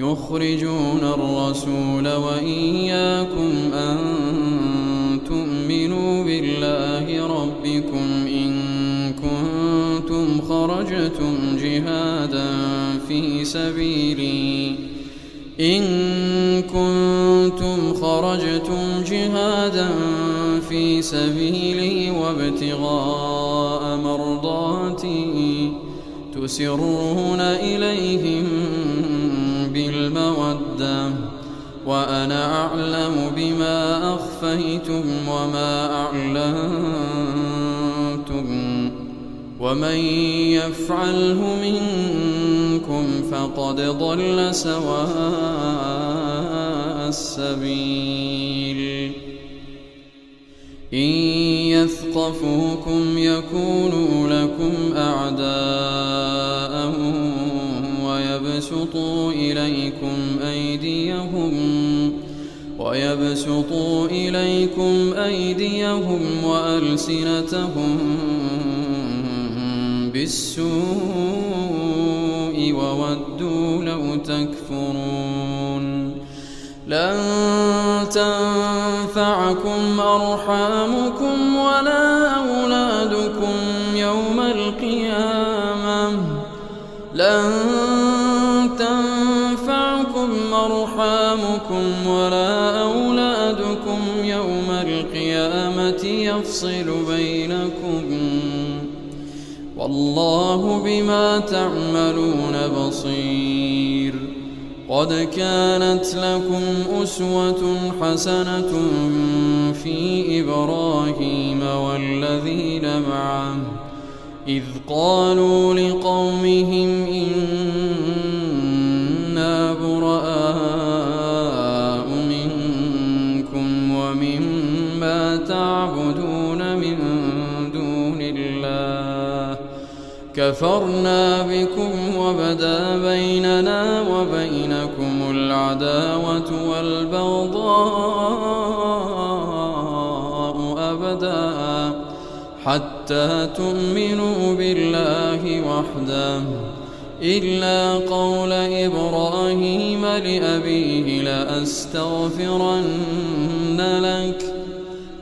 يخرجون الرسول وإياكم أن تؤمنوا بالله ربكم إن كنتم خرجتم جهادا في سبيلي. إن كنتم خرجتم جهادا في سبيلي وابتغاء مرضاتي تسرون إليهم بالمودة وأنا أعلم بما أخفيتم وما أعلنتم ومن يفعله منكم فقد ضل سواء السبيل. إن يثقفوكم يكونوا لكم أعداء ويبسطوا إليكم أيديهم ويبسطوا إليكم أيديهم وألسنتهم بالسوء وودوا لو تكفرون لن تنفعكم أرحامكم ولا أولادكم يوم القيامة لن أرحامكم ولا أولادكم يوم القيامة يفصل بينكم. والله بما تعملون بصير. قد كانت لكم أسوة حسنة في إبراهيم والذين معه. إذ قالوا لقومهم إنا تعبدون من دون الله. كفرنا بكم وبدا بيننا وبينكم العداوة والبغضاء أبدا. حتى تؤمنوا بالله وحده. إلا قول إبراهيم لأبيه لأستغفرن لك.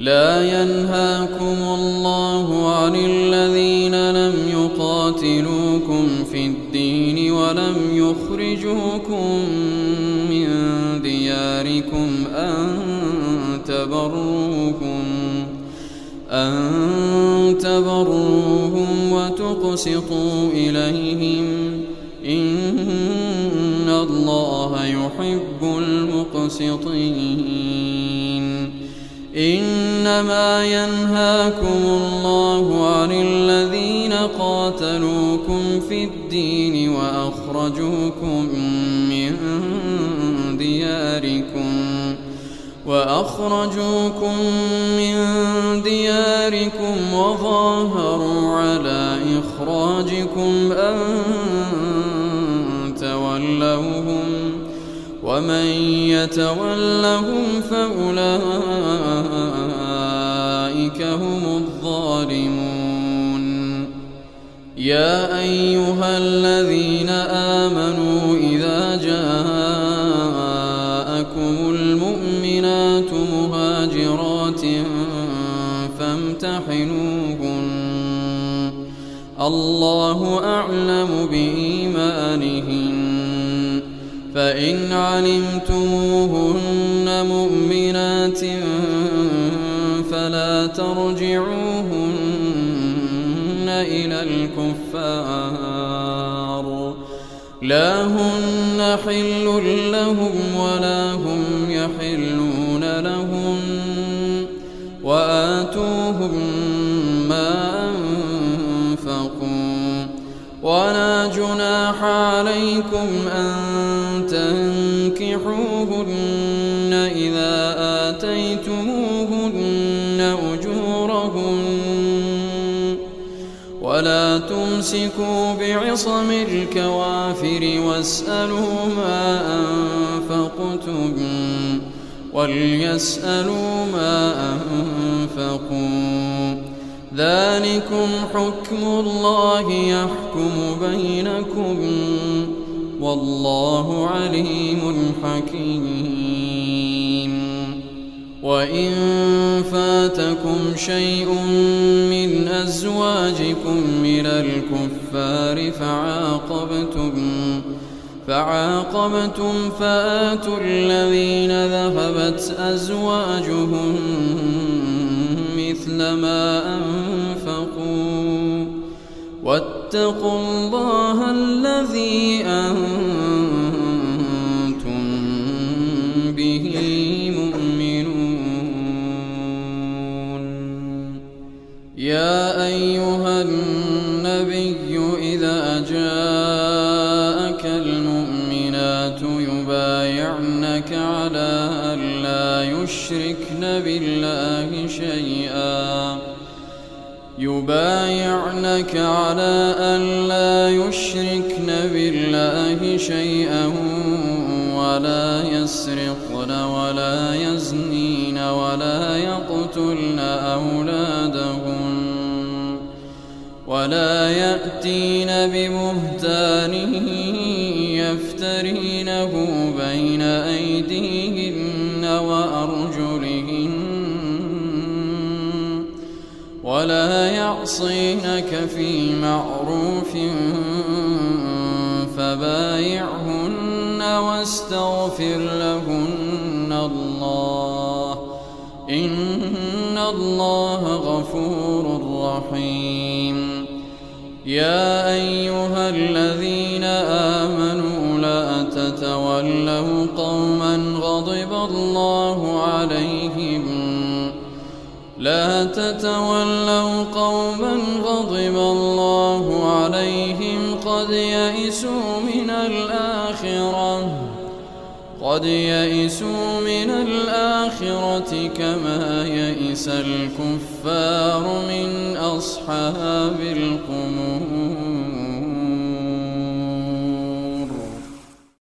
لا ينهاكم الله عن الذين لم يقاتلوكم في الدين ولم يخرجوكم من دياركم أن تبروكم أن تبروهم وتقسطوا إليهم. إن الله يحب المقسطين. إنما ينهاكم الله عن الذين قاتلوكم في الدين وأخرجوكم من دياركم وأخرجوكم من دياركم وظاهروا على إخراجكم أن تولوا ومن يتولهم فأولئك هم الظالمون. يا أيها الذين آمنوا إذا جاءكم المؤمنات مهاجرات فامتحنوهن. الله أعلم بإيمانهن فإن علمتموهن مؤمنات فلا ترجعوهن إلى الكفار. لا هن حل لهم ولا هم يحلون لهم وآتوهم ما أنفقوا. ولا جناح عليكم أن تنكحوهن إذا آتيتموهن أجورهن ولا تمسكوا بعصم الكوافر واسألوا ما أنفقتم وليسألوا ما أنفقوا ذلكم حكم الله يحكم بينكم والله عليم حكيم. وإن فاتكم شيء من أزواجكم من الكفار فعاقبتم فعاقبتم فآتوا الذين ذهبت أزواجهم واتقوا الله الذي أنتم به مؤمنون. يا أيها النبي إذا جاءك المؤمنات يبايعنك على أن لا يشركن بالله شيئا. يبايعنك على أن لا يشركن بالله شيئا ولا يسرقن ولا يزنين ولا يقتلن أولادهن ولا يأتين بمهتان يعصينك في معروف فبايعهن واستغفر لهن الله. إن الله غفور رحيم. يا أيها الذين آمنوا لا تتولوا قوما غضب الله عليهم لا تتولوا قوما غضب الله عليهم قد يئسوا من الآخرة قد يئسوا من الآخرة كما يئس الكفار من أصحاب القبور